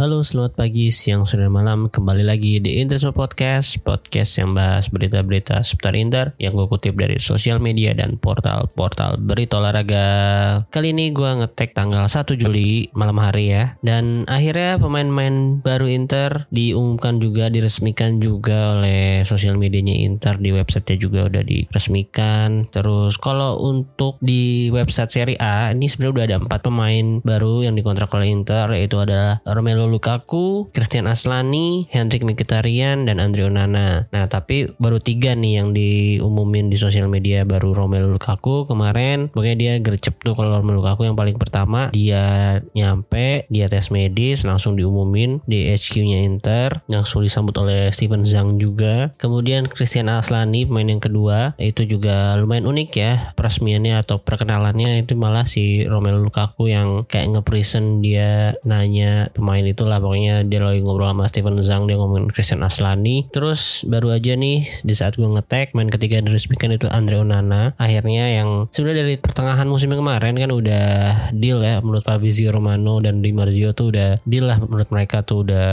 Halo, selamat pagi, siang, sore, malam. Kembali lagi di Interisme Podcast, podcast yang bahas berita-berita seputar Inter yang gue kutip dari sosial media dan portal-portal berita olahraga. Kali ini gue ngetek tanggal 1 Juli malam hari ya. Dan akhirnya pemain-pemain baru Inter diumumkan juga, diresmikan juga oleh sosial medianya Inter di websitenya juga udah diresmikan. Terus kalau untuk di website Serie A, ini sebenarnya udah ada empat pemain baru yang dikontrak oleh Inter, yaitu ada Romelu Lukaku, Christian Aslani, Hendrik Mkhitaryan dan Andre Onana. Nah, tapi baru tiga nih yang diumumin di sosial media baru Romelu Lukaku kemarin. Pokoknya dia gercep tuh kalau Romelu Lukaku yang paling pertama dia nyampe, dia tes medis langsung diumumin di HQ-nya Inter, langsung disambut oleh Steven Zhang juga. Kemudian Christian Aslani pemain yang kedua itu juga lumayan unik ya peresmiannya atau perkenalannya itu malah si Romelu Lukaku yang kayak nge-present dia nanya pemain itulah pokoknya dia lagi ngobrol sama Steven Zhang dia ngomongin Christian Aslani terus baru aja nih di saat gue ngetek main ketiga yang diresmikan itu Andre Onana. Akhirnya yang sebenarnya dari pertengahan musim kemarin kan udah deal ya menurut Fabrizio Romano dan Di Marzio tuh udah deal lah menurut mereka tuh udah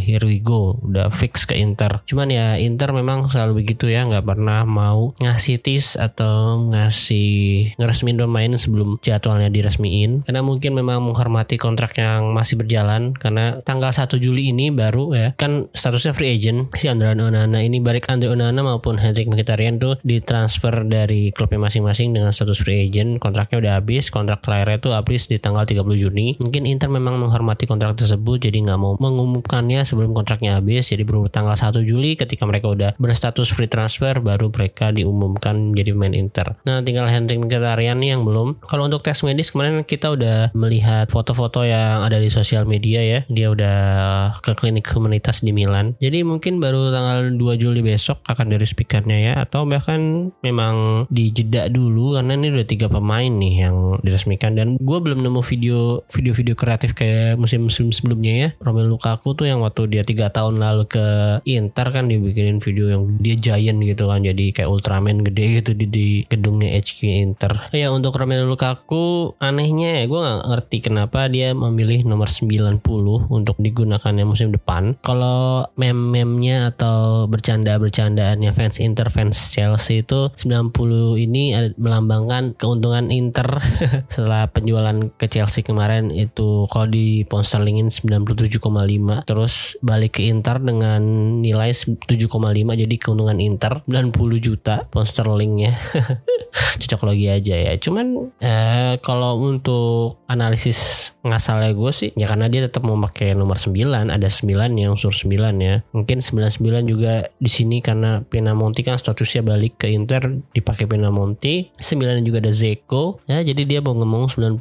here we go udah fix ke Inter. Cuman ya Inter memang selalu begitu ya nggak pernah mau ngasih tis atau ngasih ngeresmin pemain sebelum jadwalnya diresmiin. Karena mungkin memang menghormati kontrak yang masih berjalan karena tanggal 1 Juli ini baru ya. Kan statusnya free agent. Si Andre Onana ini baik Andre Onana maupun Hendrik Mkhitaryan tuh ditransfer dari klubnya masing-masing dengan status free agent. Kontraknya udah habis kontrak terakhirnya tuh habis di tanggal 30 Juni. Mungkin Inter memang menghormati kontrak tersebut jadi nggak mau mengumumkannya sebelum kontraknya habis. Jadi baru tanggal 1 Juli ketika mereka udah berstatus free transfer baru mereka diumumkan jadi pemain Inter. Nah tinggal Hendrik Mkhitaryan nih yang belum. Kalau untuk tes medis kemarin kita udah melihat foto-foto yang ada di sosial media ya dia udah ke klinik humanitas di Milan. Jadi mungkin baru tanggal 2 Juli besok akan diresmikannya ya. Atau bahkan memang dijeda dulu karena ini udah tiga pemain nih yang diresmikan. Dan gue belum nemu video video-video kreatif kayak musim-musim sebelumnya ya. Romelu Lukaku tuh yang waktu dia tiga tahun lalu ke Inter kan dibikinin video yang dia giant gitu kan. Jadi kayak Ultraman gede gitu di, di gedungnya HQ Inter. Ya untuk Romelu Lukaku anehnya ya gue nggak ngerti kenapa dia memilih nomor 90 untuk digunakannya musim depan. Kalau meme-memnya atau bercanda-bercandaannya fans Inter, fans Chelsea itu 90 ini melambangkan keuntungan Inter setelah penjualan ke Chelsea kemarin itu kalau di pound sterlingin 97,5 terus balik ke Inter dengan nilai 7,5 jadi keuntungan Inter 90 juta pound sterlingnya cocok lagi aja ya cuman eh, kalau untuk analisis ngasalnya gue sih ya karena dia tetap mau pakai nomor 9 ada 9 yang unsur 9 ya. Mungkin 99 juga di sini karena Pinamonti kan statusnya balik ke Inter dipakai Pinamonti 9 juga ada Zeko ya jadi dia mau ngomong 90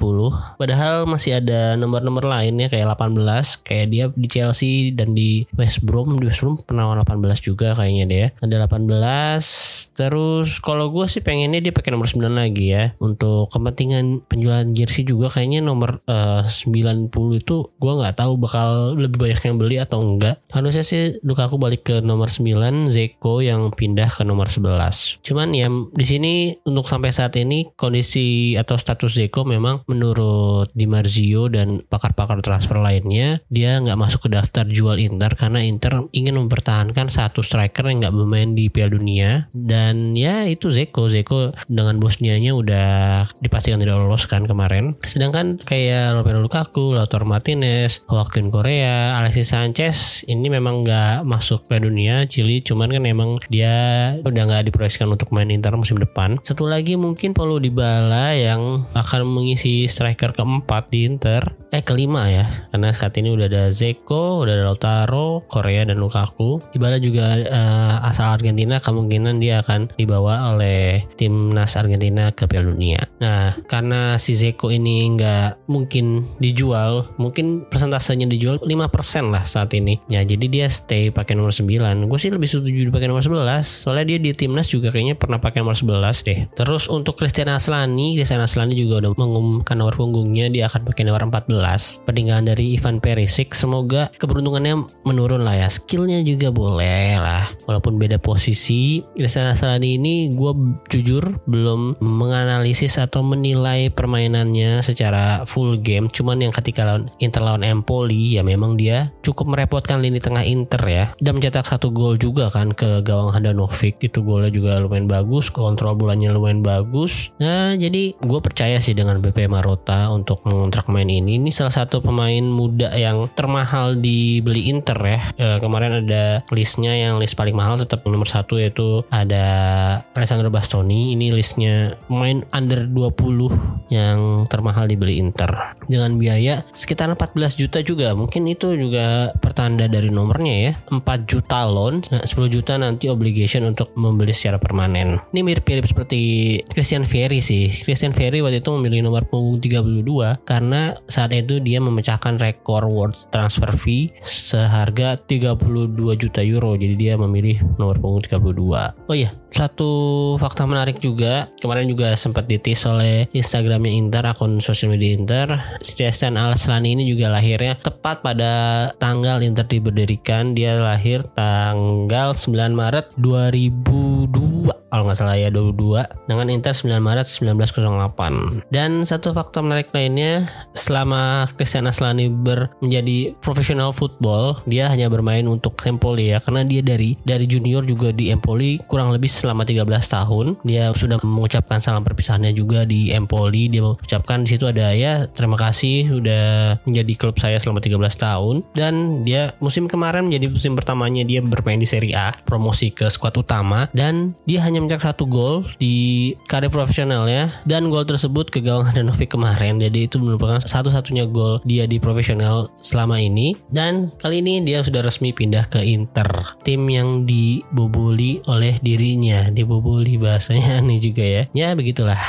padahal masih ada nomor-nomor lain ya kayak 18 kayak dia di Chelsea dan di West Brom. Di West Brom pernah 18 juga kayaknya dia. Ada 18 terus kalau gue sih pengennya dia pakai nomor 9 lagi ya. Untuk kepentingan penjualan jersey juga kayaknya nomor uh, 90 itu gue nggak tahu bakal lebih banyak yang beli atau enggak? Harusnya sih Lukaku balik ke nomor 9 Zeko yang pindah ke nomor 11 cuman ya di sini untuk sampai saat ini kondisi atau status Zeko memang menurut Di Marzio dan pakar-pakar transfer lainnya dia nggak masuk ke daftar jual Inter karena Inter ingin mempertahankan satu striker yang nggak bermain di Piala Dunia. Dan ya itu Zeko. Zeko dengan Bosnianya udah dipastikan tidak lolos kan kemarin. Sedangkan kayak Romelu Lukaku Lautaro Martinez Joaquin Korea Alexis Sanchez ini memang nggak masuk Piala Dunia Chili. Cuman kan emang dia udah nggak diproyeksikan untuk main Inter musim depan. Satu lagi mungkin Paulo Dybala yang akan mengisi striker keempat di Inter. Eh kelima ya. Karena saat ini udah ada Zeko udah ada Lautaro Korea dan Lukaku. Dybala juga uh, asal Argentina kemungkinan dia akan dibawa oleh timnas Argentina ke Piala Dunia. Nah karena si Zeko ini nggak mungkin dijual mungkin persentasenya dijual 5% lah saat ini. Ya jadi dia stay pakai nomor 9 gue sih lebih setuju pakai nomor 11 soalnya dia di timnas juga kayaknya pernah pakai nomor 11 deh. Terus untuk Christian Aslani Christian Aslani juga udah mengumumkan nomor punggungnya dia akan pakai nomor 14 peninggalan dari Ivan Perisic semoga keberuntungannya menurun lah ya. Skillnya juga boleh lah walaupun beda posisi. Christian Aslani ini gue jujur belum menganalisis atau menilai permainannya secara full game. Cuman yang ketika lawan Inter lawan Empoli Ya memang dia cukup merepotkan lini tengah Inter ya. Dan mencetak satu gol juga kan ke gawang Handanovic. Itu golnya juga lumayan bagus kontrol bolanya lumayan bagus. Nah jadi gue percaya sih dengan BP Marota untuk mengontrak pemain ini. Ini salah satu pemain muda yang termahal dibeli Inter ya. E, kemarin ada listnya yang list paling mahal tetap nomor satu yaitu ada Alessandro Bastoni. Ini listnya pemain under 20 yang termahal dibeli Inter. Dengan biaya sekitar 14 juta juga mungkin itu juga pertanda dari nomornya ya. 4 juta loan nah 10 juta nanti obligation untuk membeli secara permanen. Ini mirip-mirip seperti Christian Vieri sih. Christian Vieri waktu itu memilih nomor punggung 32 karena saat itu dia memecahkan rekor world transfer fee seharga 32 juta euro. Jadi dia memilih nomor punggung 32 oh iya satu fakta menarik juga. Kemarin juga sempat ditis oleh Instagramnya Inter akun sosial media Inter. Sebastian Al-Aslani ini juga lahirnya tepat pada tanggal Inter diberdirikan dia lahir tanggal 9 Maret 2002 kalau nggak salah ya 22 dengan Inter 9 Maret 1908 dan satu fakta menarik lainnya selama Christian Aslani ber menjadi profesional football dia hanya bermain untuk Empoli ya karena dia dari dari junior juga di Empoli kurang lebih selama 13 tahun. Dia sudah mengucapkan salam perpisahannya juga di Empoli. Dia mengucapkan di situ ada ya terima kasih udah menjadi klub saya selama 13 tahun. Dan dia musim kemarin menjadi musim pertamanya dia bermain di Serie A promosi ke skuad utama. Dan dia hanya mencetak satu gol di karir profesionalnya dan gol tersebut ke gawang Handanovic kemarin. Jadi itu merupakan satu-satunya gol dia di profesional selama ini. Dan kali ini dia sudah resmi pindah ke Inter. Tim yang diboboli oleh dirinya. Diboboli bahasanya nih juga ya. Ya begitulah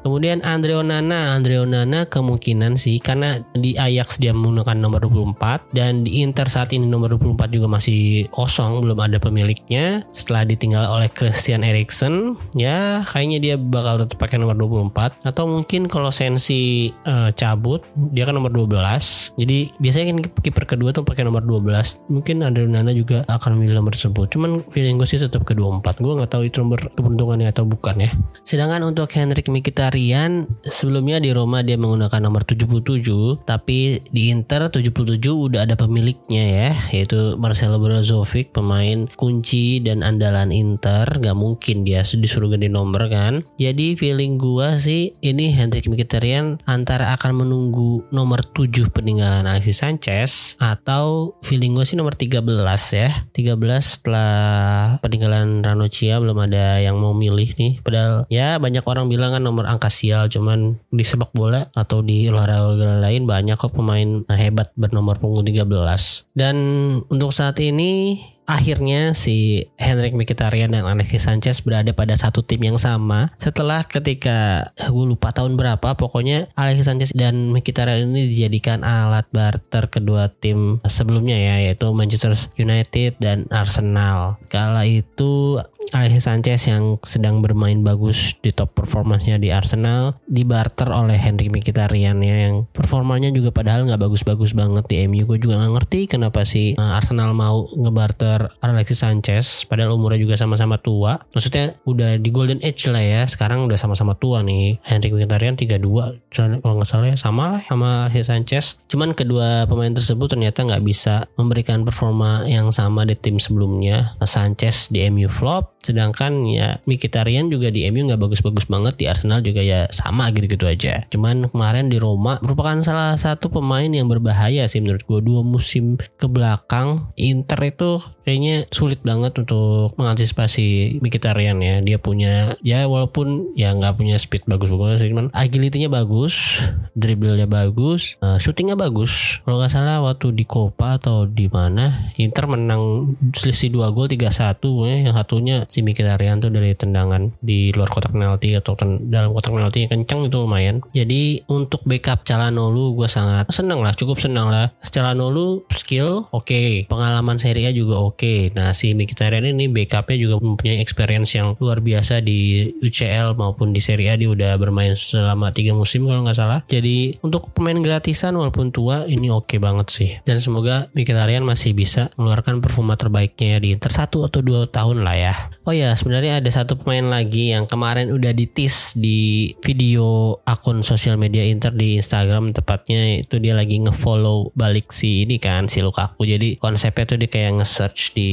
Kemudian Andre Onana, Andre Onana kemungkinan sih karena di Ajax dia menggunakan nomor 24 dan di Inter saat ini nomor 24 juga masih kosong, belum ada pemiliknya. Setelah ditinggal oleh Christian Eriksen, ya kayaknya dia bakal tetap pakai nomor 24 atau mungkin kalau Sensi uh, cabut, dia kan nomor 12. Jadi biasanya kan kiper kedua tuh pakai nomor 12. Mungkin Andre Onana juga akan memilih nomor tersebut. Cuman feeling gue sih tetap ke 24. Gue nggak tahu itu nomor keberuntungannya atau bukan ya. Sedangkan untuk Henrik Mkhitaryan Rian sebelumnya di Roma dia menggunakan nomor 77 tapi di Inter 77 udah ada pemiliknya ya yaitu Marcelo Brozovic pemain kunci dan andalan Inter. Gak mungkin dia disuruh ganti nomor kan. Jadi feeling gua sih ini Hendrik Mkhitaryan antara akan menunggu nomor 7 peninggalan Alexis Sanchez atau feeling gua sih nomor 13 ya. 13 setelah peninggalan Ranocchia belum ada yang mau milih nih. Padahal ya banyak orang bilang kan nomor angka sial cuman di sepak bola atau di olahraga lain banyak kok pemain hebat bernomor punggung 13 dan untuk saat ini akhirnya si Henrik Mkhitaryan dan Alexis Sanchez berada pada satu tim yang sama. Setelah ketika gue lupa tahun berapa pokoknya Alexis Sanchez dan Mkhitaryan ini dijadikan alat barter kedua tim sebelumnya ya yaitu Manchester United dan Arsenal. Kala itu Alexis Sanchez yang sedang bermain bagus di top performanya di Arsenal dibarter oleh Henry Mkhitaryan ya yang performanya juga padahal nggak bagus-bagus banget di MU gue juga nggak ngerti kenapa sih eh, Arsenal mau ngebarter Alexis Sanchez padahal umurnya juga sama-sama tua. Maksudnya udah di golden age lah ya sekarang udah sama-sama tua nih. Henry Mkhitaryan 32 kalau nggak salah ya sama lah sama Alexis Sanchez. Cuman kedua pemain tersebut ternyata nggak bisa memberikan performa yang sama di tim sebelumnya. Sanchez di MU flop Sedangkan ya Mkhitaryan juga di MU nggak bagus-bagus banget di Arsenal juga ya sama gitu-gitu aja. Cuman kemarin di Roma merupakan salah satu pemain yang berbahaya sih menurut gue dua musim ke belakang Inter itu kayaknya sulit banget untuk mengantisipasi Mkhitaryan ya. Dia punya ya walaupun ya nggak punya speed bagus-bagus cuman agility-nya bagus, dribblenya bagus, uh, shootingnya bagus. Kalau nggak salah waktu di Copa atau di mana Inter menang selisih dua gol 3-1 ya. yang satunya si Mkhitaryan tuh dari tendangan di luar kotak penalti atau dalam kotak penalti yang kencang itu lumayan. Jadi untuk backup Calhanoglu gue sangat senang lah, cukup senang lah. Calhanoglu skill oke, okay. pengalaman Serie A juga oke. Okay. Nah si Mkhitaryan ini backupnya juga mempunyai experience yang luar biasa di UCL maupun di Serie A dia udah bermain selama tiga musim kalau nggak salah. Jadi untuk pemain gratisan walaupun tua ini oke okay banget sih. Dan semoga Mkhitaryan masih bisa mengeluarkan performa terbaiknya di Inter satu atau dua tahun lah ya. Oh ya, sebenarnya ada satu pemain lagi yang kemarin udah ditis di video akun sosial media Inter di Instagram tepatnya itu dia lagi ngefollow balik si ini kan si Lukaku. Jadi konsepnya tuh dia kayak nge-search di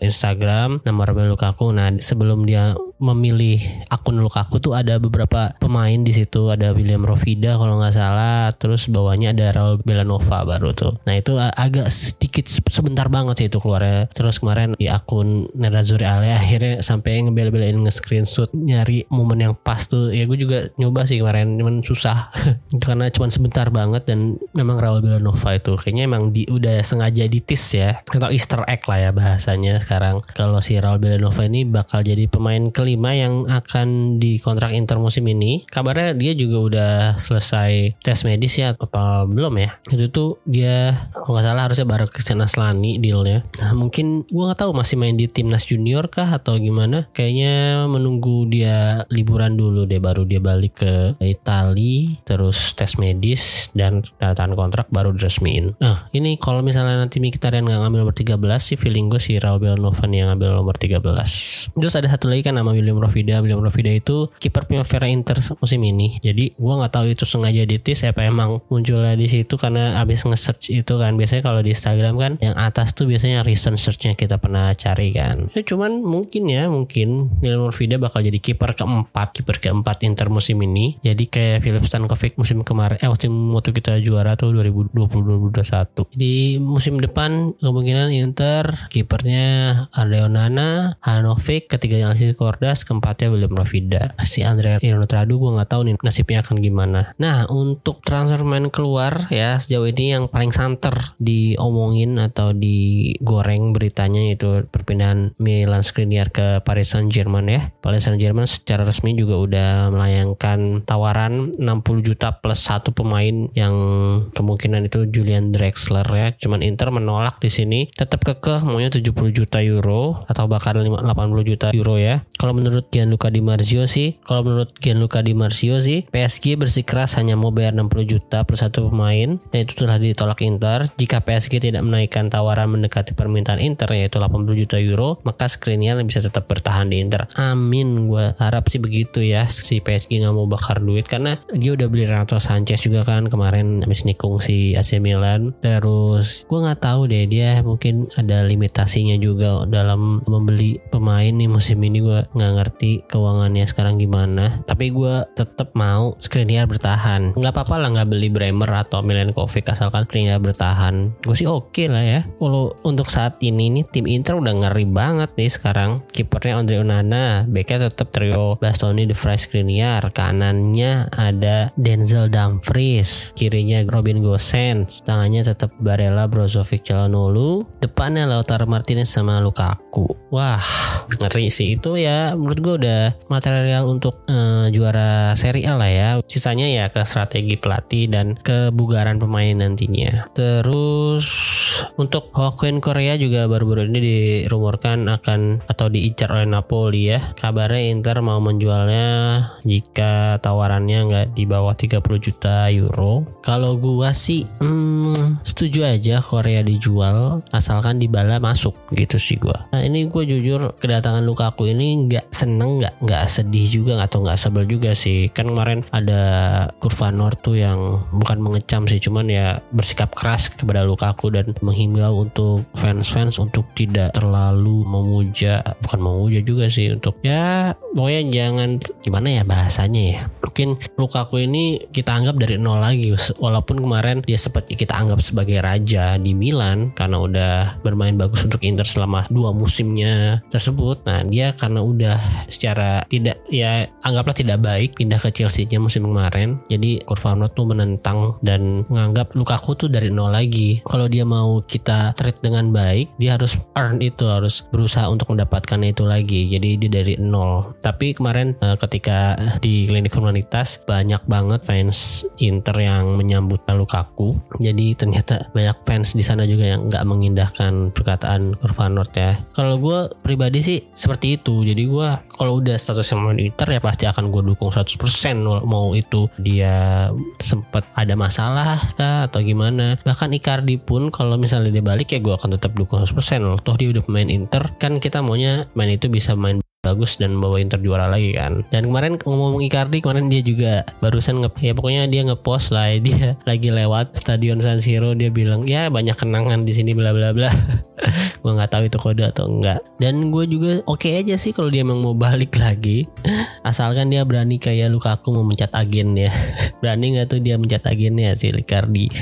Instagram nama Romelu Lukaku. Nah, sebelum dia memilih akun Lukaku tuh ada beberapa pemain di situ, ada William Rovida kalau nggak salah, terus bawahnya ada Raul Belanova baru tuh. Nah, itu agak sedikit sebentar banget sih itu keluarnya. Terus kemarin di akun Nerazzurri Ale akhirnya sampai ngebel-belain nge-screenshot nyari momen yang pas tuh. Ya gue juga nyoba sih kemarin, cuman susah karena cuman sebentar banget dan memang Raul Belanova itu kayaknya emang di udah sengaja ditis ya atau Easter egg lah ya bahasanya sekarang. Kalau si Raul Belanova ini bakal jadi pemain kelima yang akan dikontrak Inter musim ini. Kabarnya dia juga udah selesai tes medis ya apa belum ya? Itu tuh dia kalau nggak salah harusnya baru ke Aslani dealnya. Nah mungkin gue nggak tahu masih main di timnas junior kah atau gimana? Kayaknya menunggu dia liburan dulu deh baru dia balik ke Italia terus tes medis dan tanda kontrak baru diresmiin. Nah ini kalau misalnya nanti Mkhitaryan nggak ngambil nomor 13 sih feeling gue si Raul Belnovan yang ngambil nomor 13. Terus ada satu lagi kan nama William Rovida. William Rovida itu kiper Primavera Inter musim ini. Jadi gue nggak tahu itu sengaja ditis apa emang munculnya di situ karena abis nge-search itu kan biasanya kalau di Instagram kan yang atas tuh biasanya recent searchnya kita pernah cari kan. Ya, cuman mungkin ya mungkin William Rovida bakal jadi kiper keempat, kiper keempat Inter musim ini. Jadi kayak Philip Stankovic musim kemarin, eh waktu waktu kita juara tuh 2020-2021. Di musim depan kemungkinan Inter kipernya Andrea Nana, Hanovic, ketiganya Alexis Cordas, keempatnya William Rovida. Si Andrea Inotradu gue nggak tahu nih nasibnya akan gimana. Nah untuk transfer main keluar ya sejauh ini yang paling santer diomongin atau digoreng beritanya itu perpindahan Milan Skriniar ke Paris Saint Germain ya. Paris Saint Germain secara resmi juga udah melayangkan tawaran 60 juta plus satu pemain yang kemungkinan itu Julian Drexler ya. Cuman Inter menolak di sini tetap kekeh maunya 70 juta euro atau bahkan 80 juta euro ya. Kalau menurut Gianluca Di Marzio sih, kalau menurut Gianluca Di Marzio sih PSG bersikeras hanya mau bayar 60 juta plus satu pemain dan itu telah ditolak Inter. Jika PSG tidak menaikkan tawaran mendekati permintaan Inter yaitu 80 juta euro, maka Skriniar bisa tetap bertahan di Inter. Amin, gue harap sih begitu ya si PSG nggak mau bakar duit karena dia udah beli Renato Sanchez juga kan kemarin habis nikung si AC Milan. Terus gue nggak tahu deh dia mungkin ada limitasinya juga dalam membeli pemain nih musim ini gue nggak ngerti keuangannya sekarang gimana. Tapi gue tetap mau Skriniar bertahan. Nggak apa-apa lah nggak beli Bremer atau Milenkovic asalkan Skriniar bertahan. Gue sih oke okay lah ya. Kalau untuk saat ini nih tim Inter udah ngeri banget nih sekarang. Kipernya Andre Onana, backnya tetap trio Bastoni, De Vrij, Skriniar. Kanannya ada Denzel Dumfries, kirinya Robin Gosens, tangannya tetap Barella, Brozovic, Calhanoglu, depannya Lautaro Martinez sama Lukaku. Wah, ngeri sih itu ya. Menurut gue udah material untuk uh, juara Serie A lah ya. Sisanya ya ke strategi pelatih dan kebugaran pemain nantinya. Terus untuk Hokkien Korea juga baru-baru ini dirumorkan akan atau diincar oleh Napoli ya. Kabarnya Inter mau menjualnya jika tawarannya nggak di bawah 30 juta euro. Kalau gua sih hmm, setuju aja Korea dijual asalkan Dybala masuk gitu sih gua. Nah ini gue jujur kedatangan Lukaku ini nggak seneng nggak nggak sedih juga atau nggak sebel juga sih. Kan kemarin ada Kurvanor tuh yang bukan mengecam sih cuman ya bersikap keras kepada Lukaku dan menghimbau untuk fans-fans untuk tidak terlalu memuja bukan memuja juga sih untuk ya pokoknya jangan gimana ya bahasanya ya mungkin Lukaku ini kita anggap dari nol lagi walaupun kemarin dia sempat kita anggap sebagai raja di Milan karena udah bermain bagus untuk Inter selama dua musimnya tersebut. Nah dia karena udah secara tidak ya anggaplah tidak baik pindah ke Chelsea-nya musim kemarin jadi Kurvano tuh menentang dan menganggap Lukaku tuh dari nol lagi. Kalau dia mau kita treat dengan baik dia harus earn itu harus berusaha untuk mendapatkan itu lagi. Jadi dia dari nol. Tapi kemarin eh, ketika di klinik humanitas banyak banget fans Inter yang menyambut Lukaku. Jadi ternyata banyak fans di sana juga yang nggak mengindahkan perkataan Kurvanort ya. Kalau gue pribadi sih seperti itu. Jadi gue kalau udah status sama Inter ya pasti akan gue dukung 100% mau itu dia sempat ada masalah kah atau gimana. Bahkan Icardi pun kalau misalnya dia balik ya gue akan tetap dukung 100% loh toh dia udah pemain Inter kan kita maunya main itu bisa main bagus dan bawa Inter juara lagi kan. Dan kemarin ngomong Icardi kemarin dia juga barusan nge ya pokoknya dia ngepost lah dia lagi lewat stadion San Siro dia bilang ya banyak kenangan di sini bla bla bla. gue nggak tahu itu kode atau enggak. Dan gue juga oke okay aja sih kalau dia emang mau balik lagi. Asalkan dia berani kayak Lukaku mau mencat agen ya. berani nggak tuh dia mencat agennya si Icardi.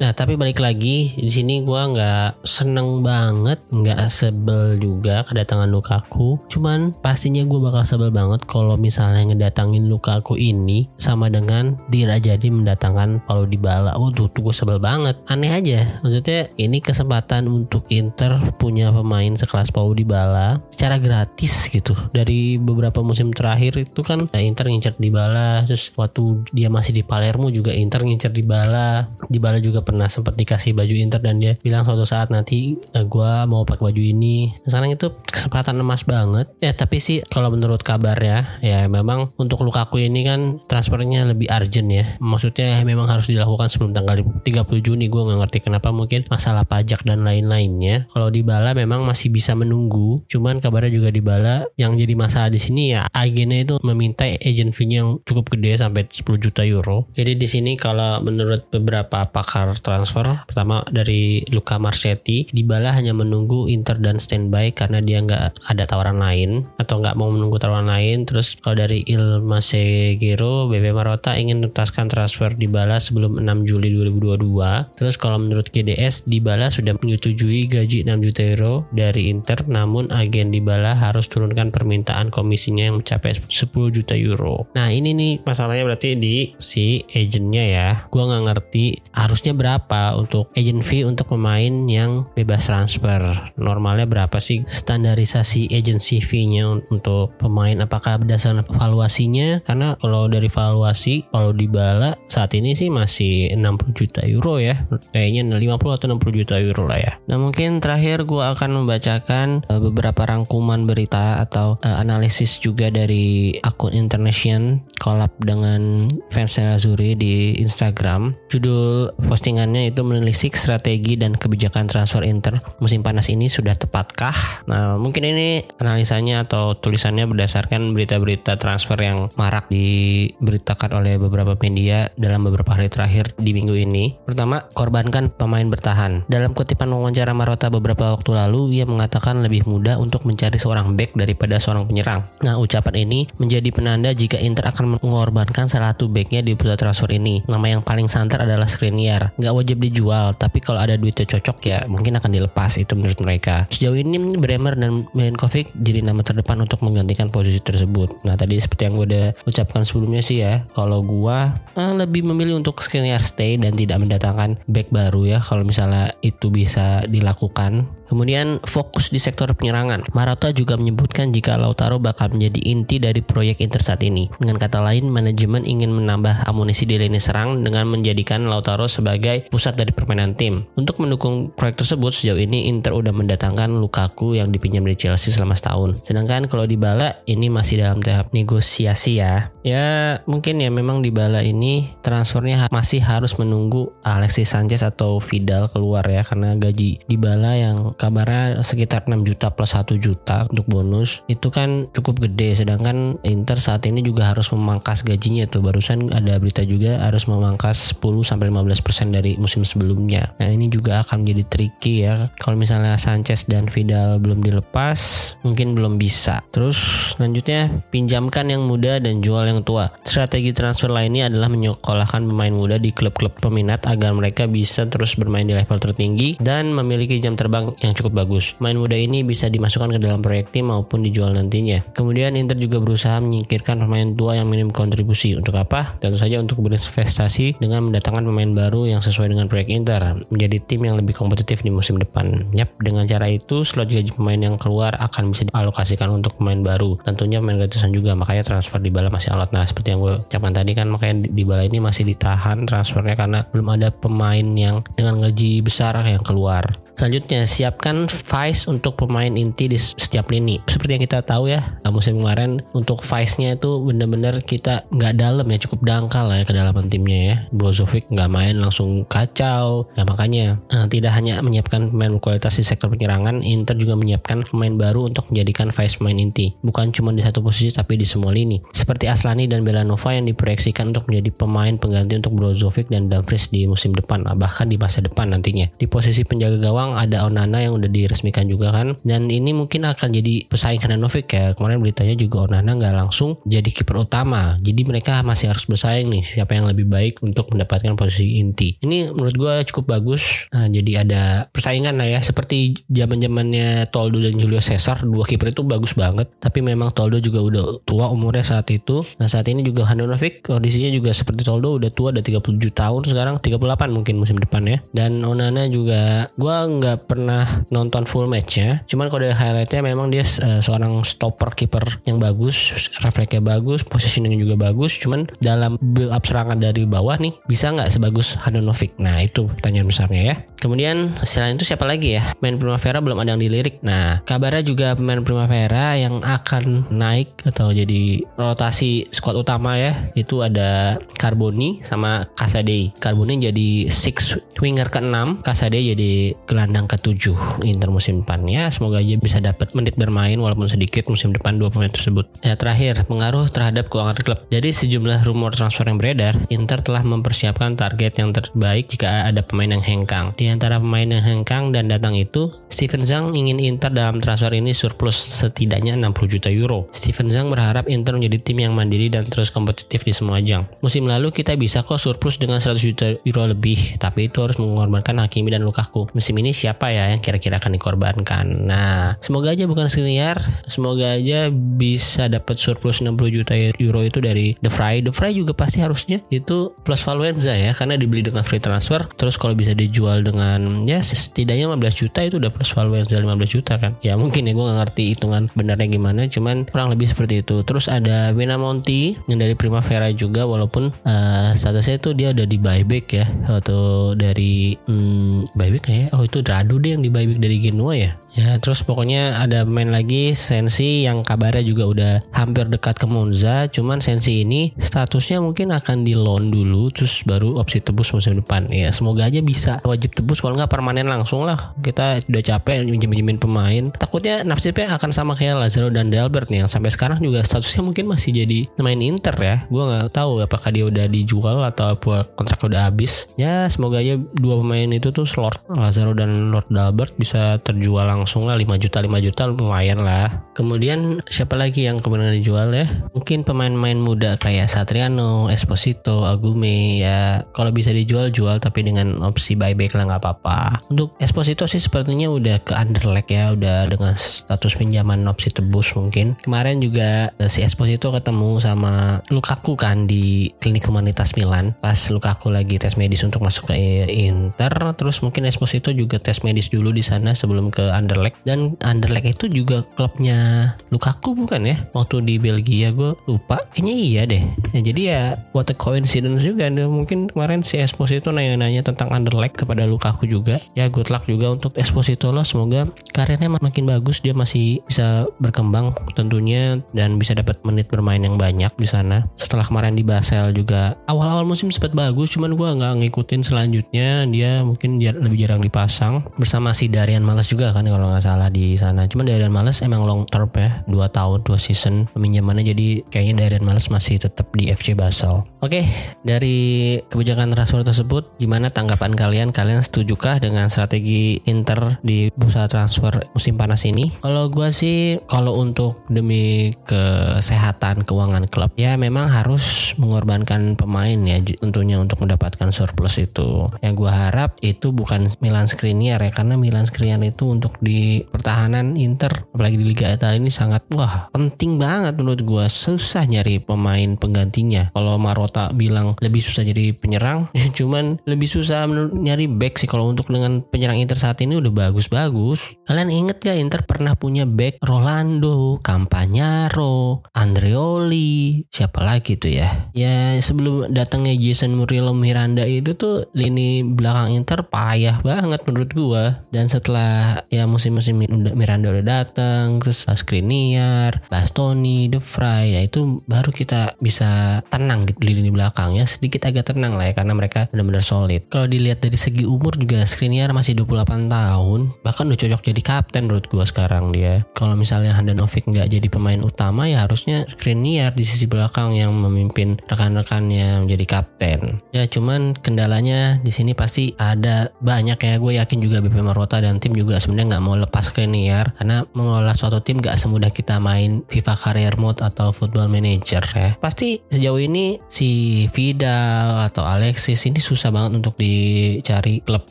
Nah tapi balik lagi di sini gue nggak seneng banget, nggak sebel juga kedatangan Lukaku. Cuman pastinya gue bakal sebel banget kalau misalnya ngedatangin Lukaku ini sama dengan dirajadi mendatangkan Paulo Dybala. Waduh tuh gue sebel banget. Aneh aja. Maksudnya ini kesempatan untuk Inter punya pemain sekelas Paulo Dybala secara gratis gitu. Dari beberapa musim terakhir itu kan nah, Inter ngincer Dybala, terus waktu dia masih di Palermo juga Inter ngincer Dybala. Dybala juga pernah sempat dikasih baju Inter dan dia bilang suatu saat nanti uh, eh, gue mau pakai baju ini. Sekarang itu kesempatan emas banget. Ya tapi sih kalau menurut kabar ya ya memang untuk Lukaku ini kan transfernya lebih urgent ya. Maksudnya memang harus dilakukan sebelum tanggal 30 Juni. Gue nggak ngerti kenapa mungkin masalah pajak dan lain-lainnya. Kalau di Bala memang masih bisa menunggu. Cuman kabarnya juga di Bala yang jadi masalah di sini ya agennya itu meminta agent fee yang cukup gede sampai 10 juta euro. Jadi di sini kalau menurut beberapa pakar transfer. Pertama dari Luka Marsetti Dybala hanya menunggu Inter dan standby karena dia nggak ada tawaran lain atau nggak mau menunggu tawaran lain. Terus kalau dari Il Masegiro BB Marotta ingin tuntaskan transfer Dybala sebelum 6 Juli 2022 terus kalau menurut GDS Dybala sudah menyetujui gaji 6 juta euro dari Inter namun agen Dybala harus turunkan permintaan komisinya yang mencapai 10 juta euro. Nah ini nih masalahnya berarti di si agentnya ya. Gua nggak ngerti harusnya berapa untuk agent fee untuk pemain yang bebas transfer? Normalnya berapa sih standarisasi agency fee-nya untuk pemain? Apakah berdasarkan valuasinya? Karena kalau dari valuasi kalau dibala saat ini sih masih 60 juta euro ya. Kayaknya 50 atau 60 juta euro lah ya. Nah mungkin terakhir gue akan membacakan uh, beberapa rangkuman berita atau uh, analisis juga dari akun International collab dengan fans Nerazzurri di Instagram. Judul postingan postingannya itu menelisik strategi dan kebijakan transfer Inter musim panas ini sudah tepatkah? Nah, mungkin ini analisanya atau tulisannya berdasarkan berita-berita transfer yang marak diberitakan oleh beberapa media dalam beberapa hari terakhir di minggu ini. Pertama, korbankan pemain bertahan. Dalam kutipan wawancara Marota beberapa waktu lalu, ia mengatakan lebih mudah untuk mencari seorang back daripada seorang penyerang. Nah, ucapan ini menjadi penanda jika Inter akan mengorbankan salah satu backnya di pusat transfer ini. Nama yang paling santer adalah Skriniar. Gak nggak wajib dijual tapi kalau ada duitnya cocok ya mungkin akan dilepas itu menurut mereka. Sejauh ini Bremer dan Milinkovic jadi nama terdepan untuk menggantikan posisi tersebut. Nah tadi seperti yang gue udah ucapkan sebelumnya sih ya kalau gue eh, lebih memilih untuk Skriniar stay dan tidak mendatangkan back baru ya kalau misalnya itu bisa dilakukan Kemudian fokus di sektor penyerangan. Marata juga menyebutkan jika Lautaro bakal menjadi inti dari proyek Inter saat ini. Dengan kata lain, manajemen ingin menambah amunisi di lini serang dengan menjadikan Lautaro sebagai pusat dari permainan tim. Untuk mendukung proyek tersebut, sejauh ini Inter udah mendatangkan Lukaku yang dipinjam dari Chelsea selama setahun. Sedangkan kalau di Bala ini masih dalam tahap negosiasi ya. Ya mungkin ya memang di Bala ini transfernya masih harus menunggu Alexis Sanchez atau Vidal keluar ya karena gaji di Bala yang kabarnya sekitar 6 juta plus 1 juta untuk bonus. Itu kan cukup gede sedangkan Inter saat ini juga harus memangkas gajinya tuh. Barusan ada berita juga harus memangkas 10 sampai 15% dari musim sebelumnya. Nah ini juga akan menjadi tricky ya. Kalau misalnya Sanchez dan Vidal belum dilepas mungkin belum bisa. Terus selanjutnya pinjamkan yang muda dan jual yang tua. Strategi transfer lainnya adalah menyekolahkan pemain muda di klub-klub peminat agar mereka bisa terus bermain di level tertinggi dan memiliki jam terbang yang yang cukup bagus. Main muda ini bisa dimasukkan ke dalam proyek tim maupun dijual nantinya. Kemudian Inter juga berusaha menyingkirkan pemain tua yang minim kontribusi. Untuk apa? Tentu saja untuk berinvestasi dengan mendatangkan pemain baru yang sesuai dengan proyek Inter, menjadi tim yang lebih kompetitif di musim depan. Yap, dengan cara itu slot gaji pemain yang keluar akan bisa dialokasikan untuk pemain baru. Tentunya pemain gratisan juga, makanya transfer di bala masih alot. Nah, seperti yang gue ucapkan tadi kan makanya di bala ini masih ditahan transfernya karena belum ada pemain yang dengan gaji besar yang keluar. Selanjutnya, siap menyiapkan Vice untuk pemain inti di setiap lini. Seperti yang kita tahu ya, musim kemarin untuk Vice-nya itu bener-bener kita nggak dalam ya, cukup dangkal lah ya kedalaman timnya ya. Brozovic nggak main langsung kacau. Ya makanya eh, tidak hanya menyiapkan pemain kualitas di sektor penyerangan, Inter juga menyiapkan pemain baru untuk menjadikan Vice pemain inti. Bukan cuma di satu posisi tapi di semua lini. Seperti Aslani dan Belanova yang diproyeksikan untuk menjadi pemain pengganti untuk Brozovic dan Dumfries di musim depan, bahkan di masa depan nantinya. Di posisi penjaga gawang ada Onana yang udah diresmikan juga kan. Dan ini mungkin akan jadi pesaing Handanovic ya. Kemarin beritanya juga Onana nggak langsung jadi kiper utama. Jadi mereka masih harus bersaing nih siapa yang lebih baik untuk mendapatkan posisi inti. Ini menurut gue cukup bagus. Nah, jadi ada persaingan lah ya. Seperti zaman zamannya Toldo dan Julio Cesar dua kiper itu bagus banget. Tapi memang Toldo juga udah tua umurnya saat itu. Nah saat ini juga Handanovic kondisinya juga seperti Toldo udah tua udah 37 tahun sekarang. 38 mungkin musim depan ya. Dan Onana juga gue nggak pernah nonton full matchnya. Cuman kalau dari highlightnya memang dia uh, seorang stopper kiper yang bagus refleksnya bagus positioning juga bagus. Cuman dalam build up serangan dari bawah nih bisa nggak sebagus Handanovic? Nah itu pertanyaan besarnya ya. Kemudian selain itu siapa lagi ya? Pemain Primavera belum ada yang dilirik. Nah kabarnya juga pemain Primavera yang akan naik atau jadi rotasi squad utama ya itu ada Carboni sama Casadei. Carboni jadi six winger ke-6 Casadei jadi ke-7 Inter musim depan. Ya semoga aja bisa dapat menit bermain walaupun sedikit musim depan dua pemain tersebut. Ya terakhir pengaruh terhadap keuangan klub. Jadi sejumlah rumor transfer yang beredar Inter telah mempersiapkan target yang terbaik jika ada pemain yang hengkang. Di antara pemain yang hengkang dan datang itu Steven Zhang ingin Inter dalam transfer ini surplus setidaknya 60 juta euro. Steven Zhang berharap Inter menjadi tim yang mandiri dan terus kompetitif di semua ajang. Musim lalu kita bisa kok surplus dengan 100 juta euro lebih tapi itu harus mengorbankan Hakimi dan Lukaku. Musim ini siapa ya yang kira-kira akan dikorbankan. Nah, semoga aja bukan Skriniar, semoga aja bisa dapat surplus 60 juta euro itu dari The Fry. The Fry juga pasti harusnya itu plus Valuenza ya, karena dibeli dengan free transfer. Terus kalau bisa dijual dengan ya setidaknya 15 juta itu udah plus Valuenza 15 juta kan. Ya mungkin ya gue gak ngerti hitungan benarnya gimana, cuman kurang lebih seperti itu. Terus ada Benamonti yang dari Primavera juga, walaupun uh, statusnya itu dia udah di buyback ya, atau dari hmm, buyback ya. Oh itu Radu deh yang di dari Genoa ya Ya terus pokoknya ada pemain lagi Sensi yang kabarnya juga udah hampir dekat ke Monza. Cuman Sensi ini statusnya mungkin akan di loan dulu Terus baru opsi tebus musim depan. Ya semoga aja bisa wajib tebus. Kalau nggak permanen langsung lah. Kita udah capek minjem-minjemin pemain. Takutnya nasibnya akan sama kayak Lazaro dan Delbert nih Yang sampai sekarang juga statusnya mungkin masih jadi pemain Inter ya. Gue nggak tahu apakah dia udah dijual atau apa kontrak udah habis. Ya semoga aja dua pemain itu tuh Lord Lazaro dan Lord Delbert bisa terjual langsung langsung lah 5 juta 5 juta lumayan lah. Kemudian siapa lagi yang kemudian dijual ya? Mungkin pemain-pemain muda kayak Satriano Esposito Agume ya. Kalau bisa dijual jual tapi dengan opsi buyback lah nggak apa-apa. Untuk Esposito sih sepertinya udah ke underleg ya udah dengan status pinjaman opsi tebus mungkin. Kemarin juga eh, si Esposito ketemu sama Lukaku kan di klinik humanitas Milan. Pas Lukaku lagi tes medis untuk masuk ke Inter terus mungkin Esposito juga tes medis dulu di sana sebelum ke under Anderlecht. Dan Anderlecht itu juga klubnya Lukaku bukan ya? Waktu di Belgia gue lupa. Kayaknya iya deh. Ya, jadi ya what a coincidence juga. Mungkin kemarin si Esposito nanya-nanya tentang Anderlecht kepada Lukaku juga. Ya good luck juga untuk Esposito lah. Semoga karirnya makin bagus dia masih bisa berkembang tentunya dan bisa dapat menit bermain yang banyak di sana. Setelah kemarin di Basel juga awal-awal musim sempat bagus cuman gue nggak ngikutin selanjutnya. Dia mungkin dia lebih jarang dipasang. Bersama si Darian Malas juga kan kalau nggak salah di sana. Cuma Darian Males emang long term ya, 2 tahun, 2 season peminjamannya jadi kayaknya Darian Males masih tetap di FC Basel. Oke, dari kebijakan transfer tersebut gimana tanggapan kalian? Kalian setujukah dengan strategi Inter di bursa transfer musim panas ini? Kalau gue sih kalau untuk demi kesehatan keuangan klub ya memang harus mengorbankan pemain ya tentunya untuk mendapatkan surplus itu. Yang gue harap itu bukan Milan Skriniar ya karena Milan Skriniar itu untuk di di pertahanan Inter apalagi di Liga Italia ini sangat wah penting banget menurut gue susah nyari pemain penggantinya kalau Marota bilang lebih susah jadi penyerang cuman lebih susah nyari back sih kalau untuk dengan penyerang Inter saat ini udah bagus-bagus kalian inget gak Inter pernah punya back Rolando Campagnaro Andreoli, siapa lagi tuh ya? Ya sebelum datangnya Jason Murilo Miranda itu tuh lini belakang Inter payah banget menurut gua. Dan setelah ya musim-musim Miranda udah datang, terus Skriniar, Bastoni, De Vrij, ya itu baru kita bisa tenang gitu di lini belakang ya sedikit agak tenang lah ya karena mereka benar-benar solid. Kalau dilihat dari segi umur juga Skriniar masih 28 tahun, bahkan udah cocok jadi kapten menurut gua sekarang dia. Kalau misalnya Handanovic nggak jadi pemain utama ya harusnya Skriniar di sisi belakang yang memimpin rekan-rekannya menjadi kapten. Ya cuman kendalanya di sini pasti ada banyak ya gue yakin juga BP Marota dan tim juga sebenarnya nggak mau lepas Skriniar karena mengelola suatu tim nggak semudah kita main FIFA Career Mode atau Football Manager ya. Pasti sejauh ini si Vidal atau Alexis ini susah banget untuk dicari klub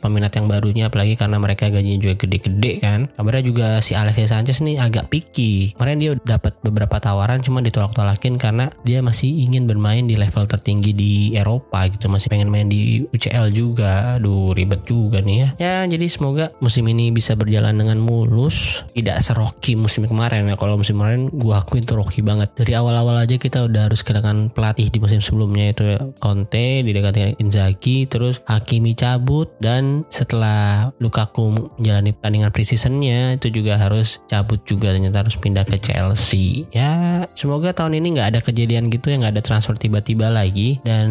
peminat yang barunya apalagi karena mereka gajinya juga gede-gede kan. Kabarnya juga si Alexis Sanchez nih agak picky. Kemarin dia dapat beberapa tawaran cuma ditolak-tolakin karena dia masih ingin bermain di level tertinggi di Eropa gitu, masih pengen main di UCL juga. Aduh, ribet juga nih ya. Ya, jadi semoga musim ini bisa berjalan dengan mulus, tidak seroki musim kemarin ya. Kalau musim kemarin gua akuin tuh rocky banget. Dari awal-awal aja kita udah harus kedatangan pelatih di musim sebelumnya itu Conte didekati Inzaghi, terus Hakimi cabut dan setelah Lukaku menjalani pertandingan preseasonnya itu juga harus cabut juga ternyata harus pindah ke Chelsea. Ya, semoga tahun ini nggak ada kejadian gitu yang nggak ada transfer tiba-tiba lagi dan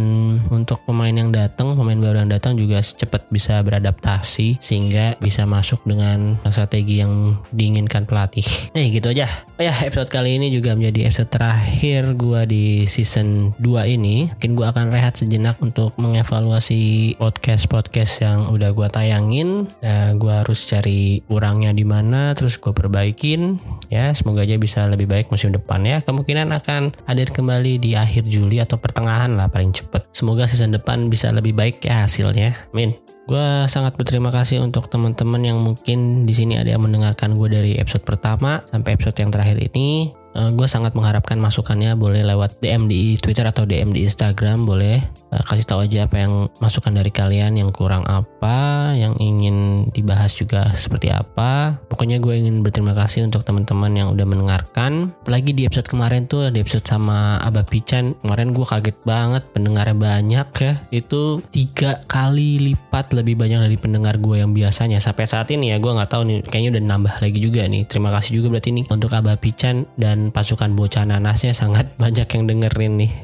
untuk pemain yang datang, pemain baru yang datang juga cepat bisa beradaptasi sehingga bisa masuk dengan strategi yang diinginkan pelatih. Nah, gitu aja. Oh ya, episode kali ini juga menjadi episode terakhir gua di season 2 ini. Mungkin gua akan rehat sejenak untuk mengevaluasi podcast-podcast yang udah gua tayangin. Nah, gua harus cari kurangnya di mana terus gua perbaikin ya semoga aja bisa lebih baik musim depan ya kemungkinan akan hadir kembali di akhir Juli atau pertengahan lah paling cepet semoga season depan bisa lebih baik ya hasilnya amin Gue sangat berterima kasih untuk teman-teman yang mungkin di sini ada yang mendengarkan gue dari episode pertama sampai episode yang terakhir ini. Uh, gue sangat mengharapkan masukannya. Boleh lewat DM di Twitter atau DM di Instagram boleh. Uh, kasih tahu aja apa yang masukan dari kalian yang kurang apa yang ingin dibahas juga seperti apa. Pokoknya gue ingin berterima kasih untuk teman-teman yang udah mendengarkan. Apalagi di episode kemarin tuh di episode sama Abah Pican. Kemarin gue kaget banget pendengarnya banyak ya. Itu tiga kali lipat lebih banyak dari pendengar gue yang biasanya. Sampai saat ini ya gue nggak tahu nih kayaknya udah nambah lagi juga nih. Terima kasih juga berarti nih untuk Abah Pican dan pasukan bocah nanasnya sangat banyak yang dengerin nih.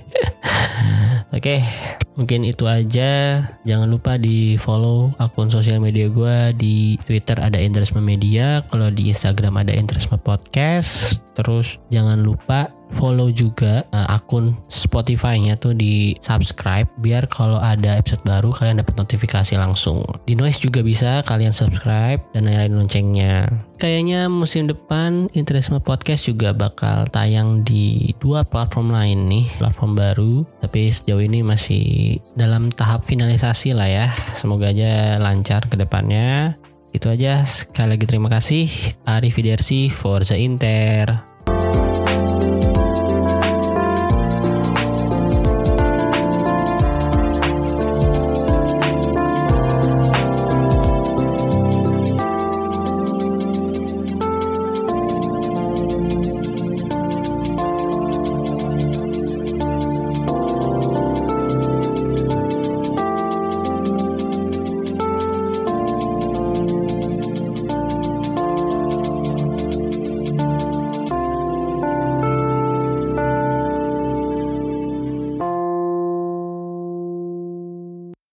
Oke, okay, mungkin itu aja. Jangan lupa di follow akun sosial media gue di Twitter ada Interisme Media, kalau di Instagram ada Interisme Podcast. Terus jangan lupa follow juga uh, akun Spotify-nya tuh di subscribe biar kalau ada episode baru kalian dapat notifikasi langsung. Di Noise juga bisa kalian subscribe dan nyalain loncengnya. Kayaknya musim depan Interisme Podcast juga bakal tayang di dua platform lain nih, platform baru. Tapi sejauh ini masih dalam tahap finalisasi lah ya. Semoga aja lancar ke depannya. Itu aja. Sekali lagi terima kasih. Arif Forza Inter.